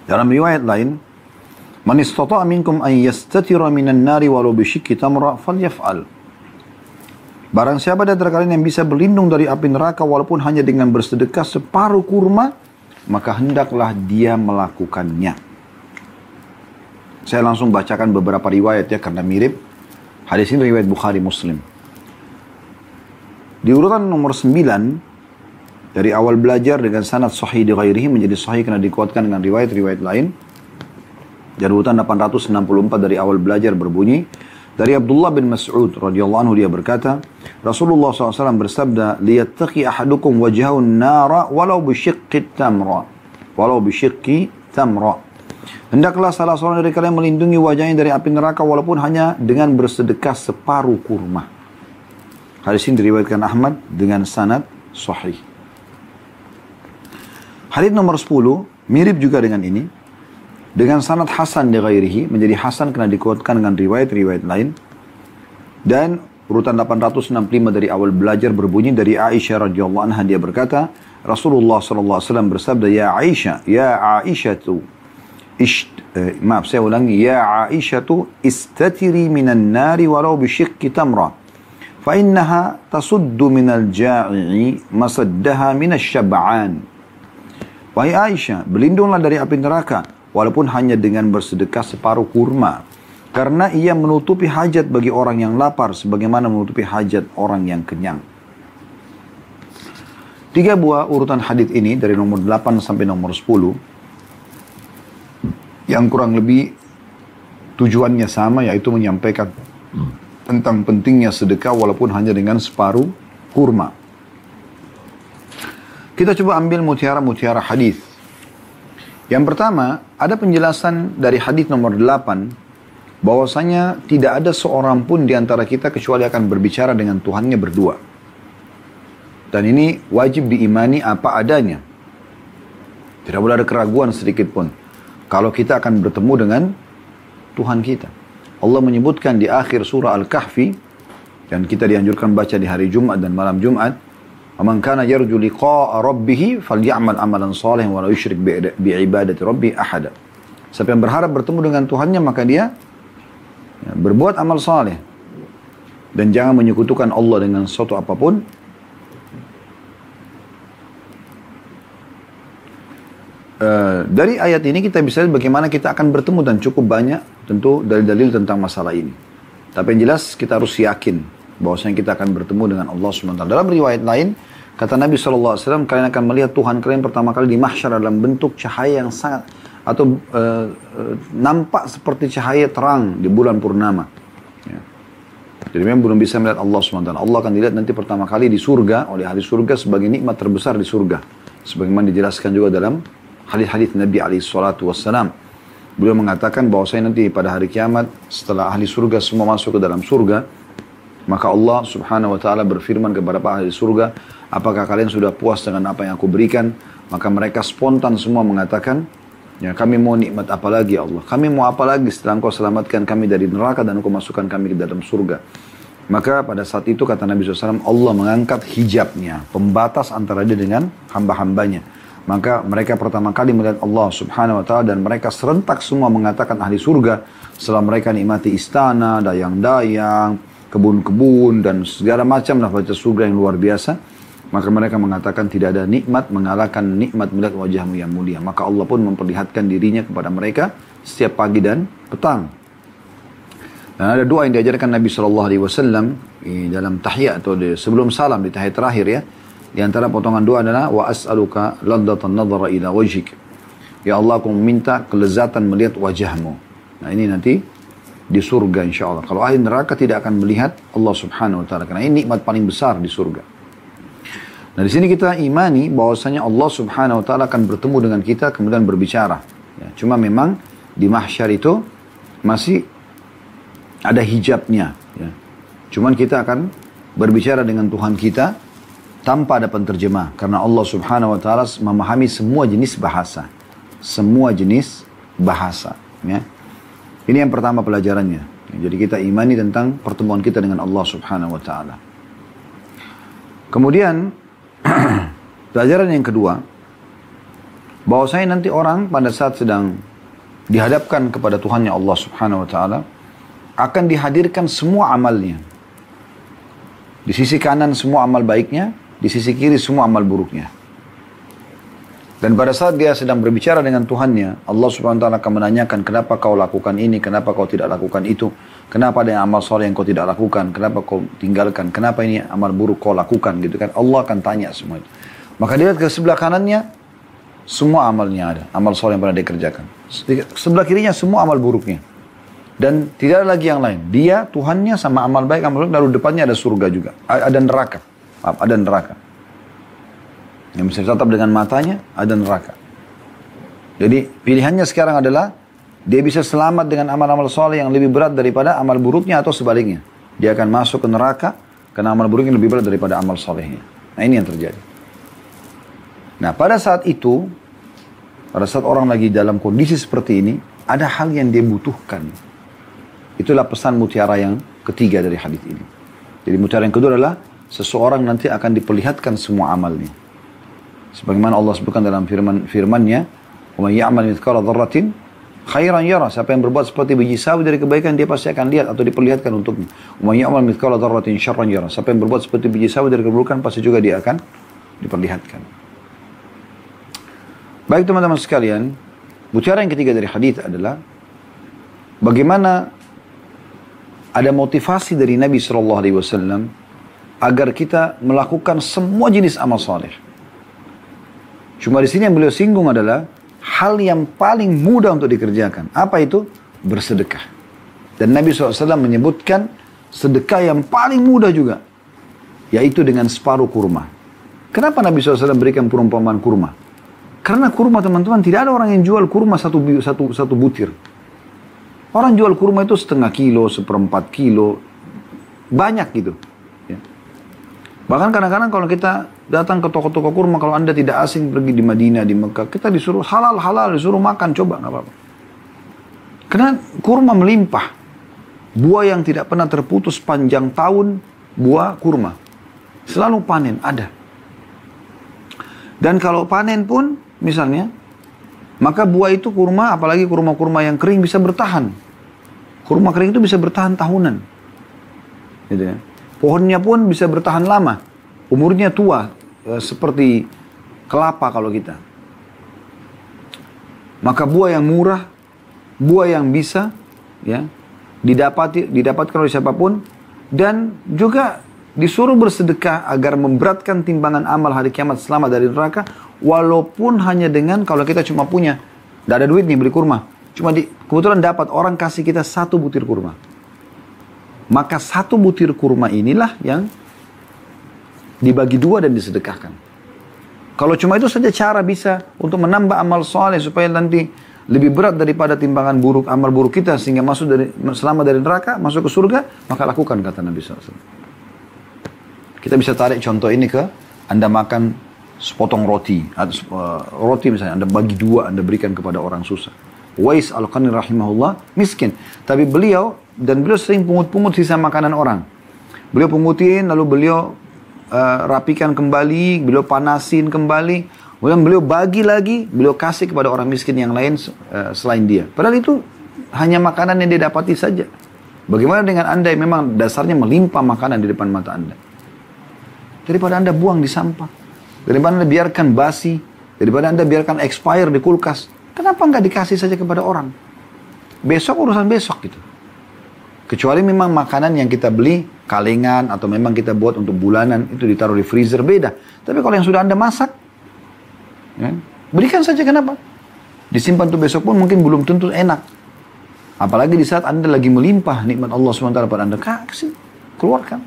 Dalam riwayat lain, Man istata'a minkum an yastatira minan nari walau bisyikki tamra falyaf'al. Barang siapa dari kalian yang bisa berlindung dari api neraka walaupun hanya dengan bersedekah separuh kurma, maka hendaklah dia melakukannya. Saya langsung bacakan beberapa riwayat ya karena mirip. Hadis ini riwayat Bukhari Muslim. Di urutan nomor 9 dari awal belajar dengan sanad sahih di ghairihi menjadi sahih karena dikuatkan dengan riwayat-riwayat lain. Dari urutan 864 dari awal belajar berbunyi dari Abdullah bin Mas'ud radhiyallahu anhu dia berkata, Rasulullah SAW bersabda, "Liyattaqi ahadukum wajhahu nara walau bisyiqqi tamra." Walau bisyiqqi tamra. Hendaklah salah seorang dari kalian melindungi wajahnya dari api neraka walaupun hanya dengan bersedekah separuh kurma. Hadis ini diriwayatkan Ahmad dengan sanad sahih. Hadis nomor 10 mirip juga dengan ini. Dengan sanad Hasan di ghairihi menjadi Hasan karena dikuatkan dengan riwayat-riwayat lain. Dan urutan 865 dari awal belajar berbunyi dari Aisyah radhiyallahu anha dia berkata, Rasulullah sallallahu alaihi wasallam bersabda, "Ya Aisyah, ya Aisyah tu Isht, eh, maaf saya ulangi, ya Aisyah tu istatiri minan nari walau bisyikki tamrah." fa'innaha tasuddu minal ja'i masaddaha minasy syab'an wahai Aisyah berlindunglah dari api neraka walaupun hanya dengan bersedekah separuh kurma. Karena ia menutupi hajat bagi orang yang lapar sebagaimana menutupi hajat orang yang kenyang. Tiga buah urutan hadith ini dari nomor 8 sampai nomor 10 yang kurang lebih tujuannya sama yaitu menyampaikan tentang pentingnya sedekah walaupun hanya dengan separuh kurma. Kita coba ambil mutiara-mutiara hadis. Yang pertama, ada penjelasan dari hadis nomor 8 bahwasanya tidak ada seorang pun di antara kita kecuali akan berbicara dengan Tuhannya berdua. Dan ini wajib diimani apa adanya. Tidak boleh ada keraguan sedikit pun. Kalau kita akan bertemu dengan Tuhan kita. Allah menyebutkan di akhir surah Al-Kahfi dan kita dianjurkan baca di hari Jumat dan malam Jumat "Man kana yarju liqa'a rabbih falyamal amalan salihan wa la yusyrik bi ibadati rabbih ahada." Siapa yang berharap bertemu dengan Tuhannya maka dia ya, berbuat amal saleh dan jangan menyekutukan Allah dengan sesuatu apa pun Uh, dari ayat ini kita bisa lihat bagaimana kita akan bertemu dan cukup banyak tentu dalil-dalil tentang masalah ini. Tapi yang jelas kita harus yakin bahwasanya kita akan bertemu dengan Allah SWT. Dalam riwayat lain, kata Nabi SAW, kalian akan melihat Tuhan kalian pertama kali di mahsyar dalam bentuk cahaya yang sangat atau uh, nampak seperti cahaya terang di bulan purnama. Ya. Jadi memang belum bisa melihat Allah SWT. Allah akan dilihat nanti pertama kali di surga, oleh ahli surga sebagai nikmat terbesar di surga. Sebagaimana dijelaskan juga dalam hadis-hadis Nabi alaihi salatu wassalam. Beliau mengatakan bahwa saya nanti pada hari kiamat setelah ahli surga semua masuk ke dalam surga, maka Allah subhanahu wa ta'ala berfirman kepada para ahli surga, apakah kalian sudah puas dengan apa yang aku berikan? Maka mereka spontan semua mengatakan, ya kami mau nikmat apa lagi ya Allah? Kami mau apa lagi setelah engkau selamatkan kami dari neraka dan engkau masukkan kami ke dalam surga? Maka pada saat itu kata Nabi SAW, Allah mengangkat hijabnya, pembatas antara dia dengan hamba-hambanya. Maka mereka pertama kali melihat Allah subhanahu wa ta'ala dan mereka serentak semua mengatakan ahli surga. Setelah mereka nikmati istana, dayang-dayang, kebun-kebun dan segala macam lah baca surga yang luar biasa. Maka mereka mengatakan tidak ada nikmat mengalahkan nikmat melihat wajahmu yang mulia. Maka Allah pun memperlihatkan dirinya kepada mereka setiap pagi dan petang. Dan ada doa yang diajarkan Nabi Shallallahu Alaihi Wasallam dalam tahiyat atau sebelum salam di tahiyat terakhir ya. Di antara potongan doa adalah wa as'aluka laddatan nadhara ila wajhik. Ya Allah aku meminta kelezatan melihat wajahmu. Nah ini nanti di surga insya Allah. Kalau ahli neraka tidak akan melihat Allah subhanahu wa ta'ala. Karena ini nikmat paling besar di surga. Nah di sini kita imani bahwasanya Allah subhanahu wa ta'ala akan bertemu dengan kita kemudian berbicara. Ya, cuma memang di mahsyar itu masih ada hijabnya. Ya. Cuman kita akan berbicara dengan Tuhan kita tanpa ada penterjemah karena Allah Subhanahu wa taala memahami semua jenis bahasa. Semua jenis bahasa, ya. Ini yang pertama pelajarannya. Jadi kita imani tentang pertemuan kita dengan Allah Subhanahu wa taala. Kemudian pelajaran yang kedua bahwa saya nanti orang pada saat sedang dihadapkan kepada Tuhannya Allah Subhanahu wa taala akan dihadirkan semua amalnya. Di sisi kanan semua amal baiknya, di sisi kiri semua amal buruknya. Dan pada saat dia sedang berbicara dengan Tuhannya, Allah subhanahu wa ta'ala akan menanyakan, kenapa kau lakukan ini, kenapa kau tidak lakukan itu, kenapa ada yang amal soleh yang kau tidak lakukan, kenapa kau tinggalkan, kenapa ini amal buruk kau lakukan, gitu kan. Allah akan tanya semua itu. Maka dia lihat ke sebelah kanannya, semua amalnya ada, amal soleh yang pernah dia kerjakan. Sebelah kirinya semua amal buruknya. Dan tidak ada lagi yang lain. Dia, Tuhannya sama amal baik, amal buruk, lalu depannya ada surga juga. Ada neraka ada neraka. Yang bisa tetap dengan matanya, ada neraka. Jadi pilihannya sekarang adalah dia bisa selamat dengan amal-amal soleh yang lebih berat daripada amal buruknya atau sebaliknya. Dia akan masuk ke neraka karena amal buruknya lebih berat daripada amal solehnya. Nah ini yang terjadi. Nah pada saat itu, pada saat orang lagi dalam kondisi seperti ini, ada hal yang dia butuhkan. Itulah pesan mutiara yang ketiga dari hadis ini. Jadi mutiara yang kedua adalah seseorang nanti akan diperlihatkan semua amalnya. Sebagaimana Allah sebutkan dalam firman firman-Nya, "Wa ya'mal mithqala dzarratin khairan yara." Siapa yang berbuat seperti biji sawi dari kebaikan dia pasti akan lihat atau diperlihatkan untuknya. "Wa ya'mal mithqala dzarratin syarran yara." Siapa yang berbuat seperti biji sawi dari keburukan pasti juga dia akan diperlihatkan. Baik teman-teman sekalian, bicara yang ketiga dari hadis adalah bagaimana ada motivasi dari Nabi Shallallahu Alaihi Wasallam agar kita melakukan semua jenis amal soleh. Cuma di sini yang beliau singgung adalah hal yang paling mudah untuk dikerjakan. Apa itu? Bersedekah. Dan Nabi SAW menyebutkan sedekah yang paling mudah juga. Yaitu dengan separuh kurma. Kenapa Nabi SAW berikan perumpamaan kurma? Karena kurma teman-teman tidak ada orang yang jual kurma satu, satu, satu butir. Orang jual kurma itu setengah kilo, seperempat kilo. Banyak gitu. Bahkan kadang-kadang kalau kita datang ke toko-toko kurma, kalau anda tidak asing pergi di Madinah, di Mekah, kita disuruh halal-halal, disuruh makan, coba nggak apa-apa. Karena kurma melimpah. Buah yang tidak pernah terputus panjang tahun, buah kurma. Selalu panen, ada. Dan kalau panen pun, misalnya, maka buah itu kurma, apalagi kurma-kurma yang kering bisa bertahan. Kurma kering itu bisa bertahan tahunan. Gitu ya. Pohonnya pun bisa bertahan lama. Umurnya tua, e, seperti kelapa kalau kita. Maka buah yang murah, buah yang bisa ya didapati didapatkan oleh siapa pun dan juga disuruh bersedekah agar memberatkan timbangan amal hari kiamat selamat dari neraka walaupun hanya dengan kalau kita cuma punya tidak ada duit nih beli kurma cuma di, kebetulan dapat orang kasih kita satu butir kurma maka satu butir kurma inilah yang dibagi dua dan disedekahkan. Kalau cuma itu saja cara bisa untuk menambah amal soleh supaya nanti lebih berat daripada timbangan buruk amal buruk kita sehingga masuk dari selama dari neraka masuk ke surga maka lakukan kata Nabi SAW. Kita bisa tarik contoh ini ke anda makan sepotong roti atau uh, roti misalnya anda bagi dua anda berikan kepada orang susah. Wais al-Qani rahimahullah miskin tapi beliau dan beliau sering pungut-pungut sisa makanan orang. Beliau pungutin lalu beliau uh, rapikan kembali, beliau panasin kembali, Kemudian beliau bagi lagi, beliau kasih kepada orang miskin yang lain uh, selain dia. Padahal itu hanya makanan yang dia dapati saja. Bagaimana dengan anda yang memang dasarnya melimpah makanan di depan mata anda? Daripada anda buang di sampah. Daripada anda biarkan basi. Daripada anda biarkan expire di kulkas. Kenapa nggak dikasih saja kepada orang? Besok urusan besok gitu. Kecuali memang makanan yang kita beli kalengan atau memang kita buat untuk bulanan itu ditaruh di freezer beda. Tapi kalau yang sudah anda masak, ya, berikan saja kenapa? Disimpan tuh besok pun mungkin belum tentu enak. Apalagi di saat anda lagi melimpah nikmat Allah SWT pada anda, kasih, keluarkan.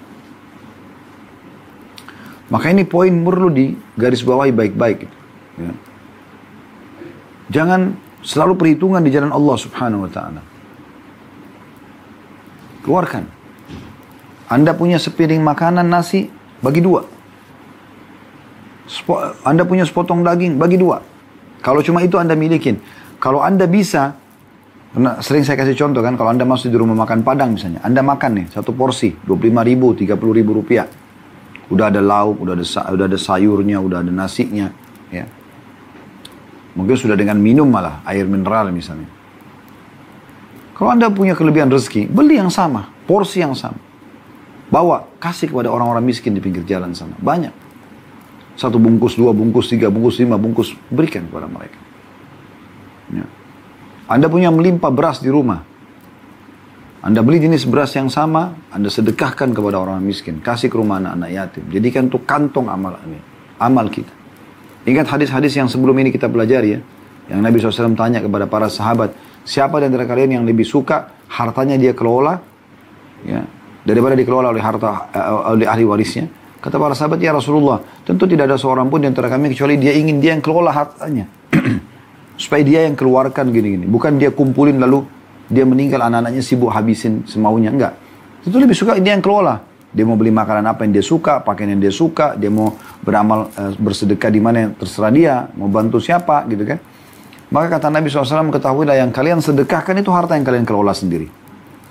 Maka ini poin perlu di garis bawahi baik-baik. Ya. Jangan selalu perhitungan di jalan Allah Subhanahu Wa Taala. Keluarkan. Anda punya sepiring makanan nasi, bagi dua. Anda punya sepotong daging, bagi dua. Kalau cuma itu Anda milikin. Kalau Anda bisa, sering saya kasih contoh kan, kalau Anda masuk di rumah makan Padang misalnya, Anda makan nih satu porsi, 25 ribu, 30 ribu rupiah. Udah ada lauk, udah ada, udah ada sayurnya, udah ada nasinya. Ya. Mungkin sudah dengan minum malah, air mineral misalnya. Kalau Anda punya kelebihan rezeki, beli yang sama, porsi yang sama. Bawa, kasih kepada orang-orang miskin di pinggir jalan sana. Banyak. Satu bungkus, dua bungkus, tiga bungkus, lima bungkus. Berikan kepada mereka. Ya. Anda punya melimpah beras di rumah. Anda beli jenis beras yang sama, Anda sedekahkan kepada orang miskin. Kasih ke rumah anak-anak yatim. Jadikan itu kantong amal ini. Amal kita. Ingat hadis-hadis yang sebelum ini kita pelajari ya. Yang Nabi SAW tanya kepada para sahabat. Siapa di antara kalian yang lebih suka hartanya dia kelola? Ya, daripada dikelola oleh harta uh, oleh ahli warisnya. Kata para sahabat, ya Rasulullah, tentu tidak ada seorang pun di antara kami kecuali dia ingin dia yang kelola hartanya. Supaya dia yang keluarkan gini-gini. Bukan dia kumpulin lalu dia meninggal anak-anaknya sibuk habisin semaunya. Enggak. Tentu lebih suka dia yang kelola. Dia mau beli makanan apa yang dia suka, pakaian yang dia suka, dia mau beramal uh, bersedekah di mana yang terserah dia, mau bantu siapa gitu kan. Maka kata Nabi SAW, ketahuilah yang kalian sedekahkan itu harta yang kalian kelola sendiri.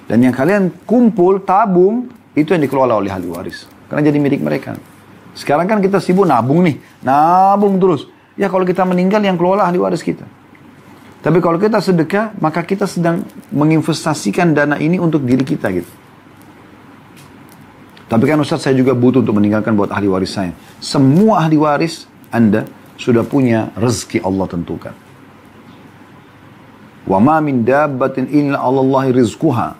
Dan yang kalian kumpul, tabung, itu yang dikelola oleh ahli waris. Karena jadi milik mereka. Sekarang kan kita sibuk nabung nih. Nabung terus. Ya kalau kita meninggal yang kelola ahli waris kita. Tapi kalau kita sedekah, maka kita sedang menginvestasikan dana ini untuk diri kita gitu. Tapi kan Ustaz saya juga butuh untuk meninggalkan buat ahli waris saya. Semua ahli waris Anda sudah punya rezeki Allah tentukan. Wa ma min dabbatin illa Allah rizquha.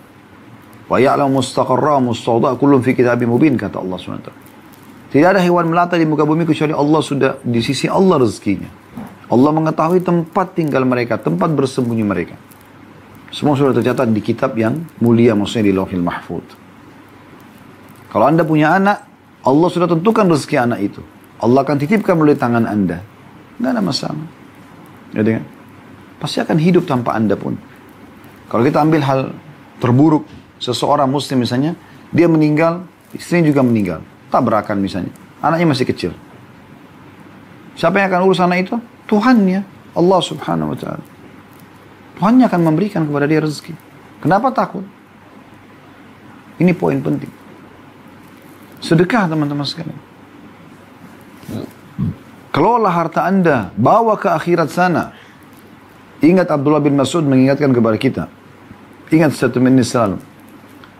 Wa ya'lamu mustaqarra mustawda kullum fi kitabim mubin kata Allah SWT. Tidak ada hewan melata di muka bumi kecuali Allah sudah di sisi Allah rezekinya. Allah mengetahui tempat tinggal mereka, tempat bersembunyi mereka. Semua sudah tercatat di kitab yang mulia maksudnya di Lauhil Mahfud. Kalau Anda punya anak, Allah sudah tentukan rezeki anak itu. Allah akan titipkan melalui tangan Anda. Nggak ada masalah. Jadi kan? Pasti akan hidup tanpa Anda pun. Kalau kita ambil hal terburuk, seseorang muslim misalnya, dia meninggal, istrinya juga meninggal. Tabrakan misalnya. Anaknya masih kecil. Siapa yang akan urus anak itu? Tuhannya. Allah subhanahu wa ta'ala. Tuhannya akan memberikan kepada dia rezeki. Kenapa takut? Ini poin penting. Sedekah teman-teman sekalian. Kelola harta anda, bawa ke akhirat sana. Ingat Abdullah bin Mas'ud mengingatkan kepada kita. Ingat satu menit selalu.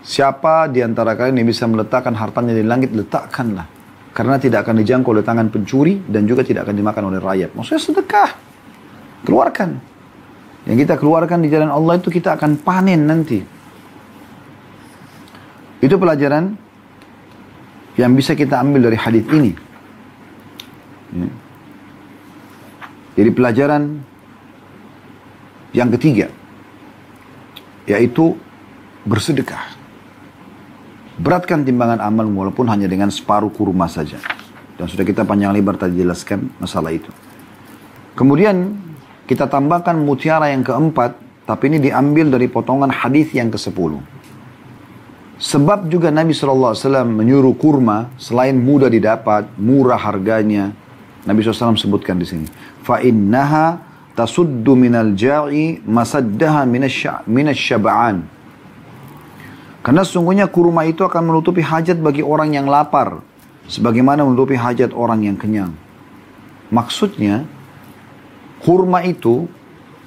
Siapa di antara kalian yang bisa meletakkan hartanya di langit, letakkanlah. Karena tidak akan dijangkau oleh tangan pencuri dan juga tidak akan dimakan oleh rakyat. Maksudnya sedekah. Keluarkan. Yang kita keluarkan di jalan Allah itu kita akan panen nanti. Itu pelajaran yang bisa kita ambil dari hadis ini. Ya. Jadi pelajaran yang ketiga yaitu bersedekah. Beratkan timbangan amal walaupun hanya dengan separuh kurma saja. Dan sudah kita panjang lebar tadi jelaskan masalah itu. Kemudian kita tambahkan mutiara yang keempat, tapi ini diambil dari potongan hadis yang ke-10. Sebab juga Nabi SAW menyuruh kurma selain mudah didapat, murah harganya. Nabi SAW sebutkan di sini. Fa innaha tasuddu minal ja'i masaddaha minasyaba'an. Karena sungguhnya kurma itu akan menutupi hajat bagi orang yang lapar. Sebagaimana menutupi hajat orang yang kenyang. Maksudnya, kurma itu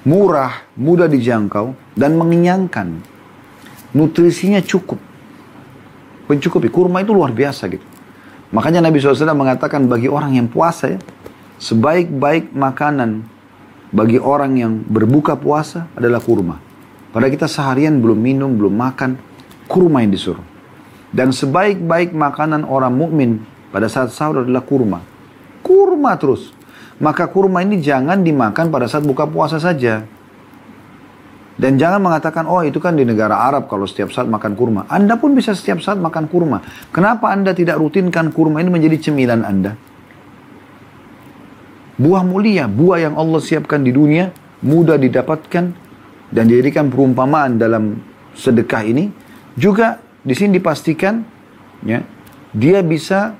murah, mudah dijangkau, dan mengenyangkan. Nutrisinya cukup. Mencukupi. Kurma itu luar biasa gitu. Makanya Nabi SAW mengatakan bagi orang yang puasa ya, sebaik-baik makanan bagi orang yang berbuka puasa adalah kurma. Pada kita seharian belum minum, belum makan, kurma yang disuruh. Dan sebaik-baik makanan orang mukmin pada saat sahur adalah kurma. Kurma terus. Maka kurma ini jangan dimakan pada saat buka puasa saja. Dan jangan mengatakan, oh itu kan di negara Arab kalau setiap saat makan kurma. Anda pun bisa setiap saat makan kurma. Kenapa Anda tidak rutinkan kurma ini menjadi cemilan Anda? Buah mulia, buah yang Allah siapkan di dunia, mudah didapatkan dan dijadikan perumpamaan dalam sedekah ini. Juga di sini dipastikan ya, dia bisa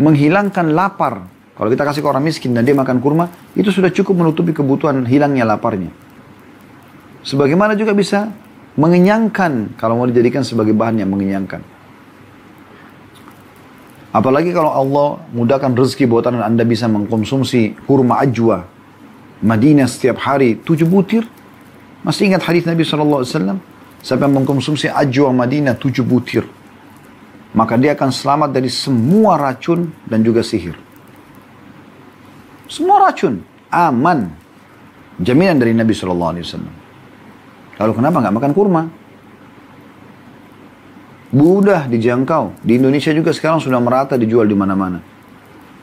menghilangkan lapar. Kalau kita kasih ke orang miskin dan dia makan kurma, itu sudah cukup menutupi kebutuhan hilangnya laparnya. Sebagaimana juga bisa mengenyangkan kalau mau dijadikan sebagai bahan yang mengenyangkan. Apalagi kalau Allah mudahkan rezeki buat anda, anda bisa mengkonsumsi kurma ajwa Madinah setiap hari tujuh butir. Masih ingat hadis Nabi SAW? Siapa yang mengkonsumsi ajwa Madinah tujuh butir. Maka dia akan selamat dari semua racun dan juga sihir. Semua racun. Aman. Jaminan dari Nabi SAW. Lalu kenapa nggak makan kurma? Mudah dijangkau. Di Indonesia juga sekarang sudah merata dijual di mana-mana.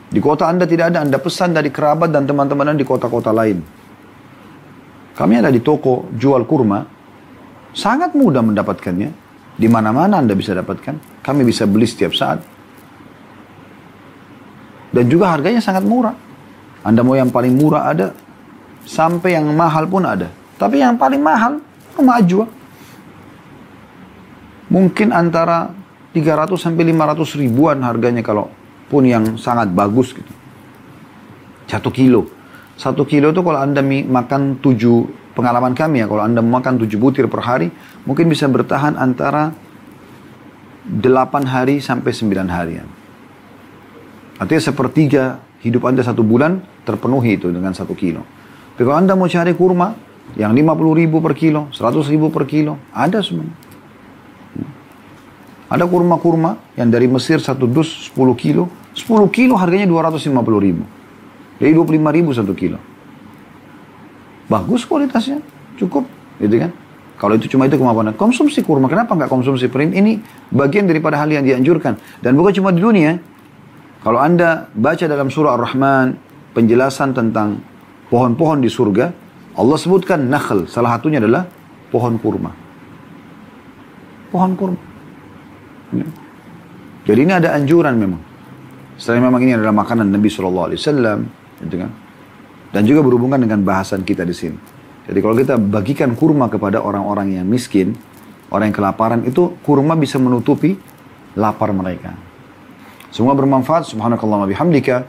Di kota Anda tidak ada, Anda pesan dari kerabat dan teman-teman di kota-kota lain. Kami ada di toko jual kurma, sangat mudah mendapatkannya. Di mana-mana Anda bisa dapatkan. Kami bisa beli setiap saat. Dan juga harganya sangat murah. Anda mau yang paling murah ada, sampai yang mahal pun ada. Tapi yang paling mahal, ajwa mungkin antara 300 sampai 500 ribuan harganya kalau pun yang sangat bagus gitu. Satu kilo. Satu kilo itu kalau Anda makan tujuh, pengalaman kami ya, kalau Anda makan tujuh butir per hari, mungkin bisa bertahan antara delapan hari sampai sembilan harian. Artinya sepertiga hidup Anda satu bulan terpenuhi itu dengan satu kilo. Tapi kalau Anda mau cari kurma, yang 50 ribu per kilo, 100 ribu per kilo, ada semua. Ada kurma-kurma yang dari Mesir satu dus 10 kilo. 10 kilo harganya 250 ribu. Jadi 25 ribu satu kilo. Bagus kualitasnya. Cukup. Gitu kan. Kalau itu cuma itu kemampuan. Konsumsi kurma. Kenapa nggak konsumsi prim? Ini bagian daripada hal yang dianjurkan. Dan bukan cuma di dunia. Kalau Anda baca dalam surah Ar-Rahman. Penjelasan tentang pohon-pohon di surga. Allah sebutkan nakhl. Salah satunya adalah pohon kurma. Pohon kurma. Ya. Jadi ini ada anjuran memang. Selain memang ini adalah makanan Nabi Shallallahu Alaihi Wasallam, gitu kan? Dan juga berhubungan dengan bahasan kita di sini. Jadi kalau kita bagikan kurma kepada orang-orang yang miskin, orang yang kelaparan itu kurma bisa menutupi lapar mereka. Semua bermanfaat. Subhanakallah wa bihamdika.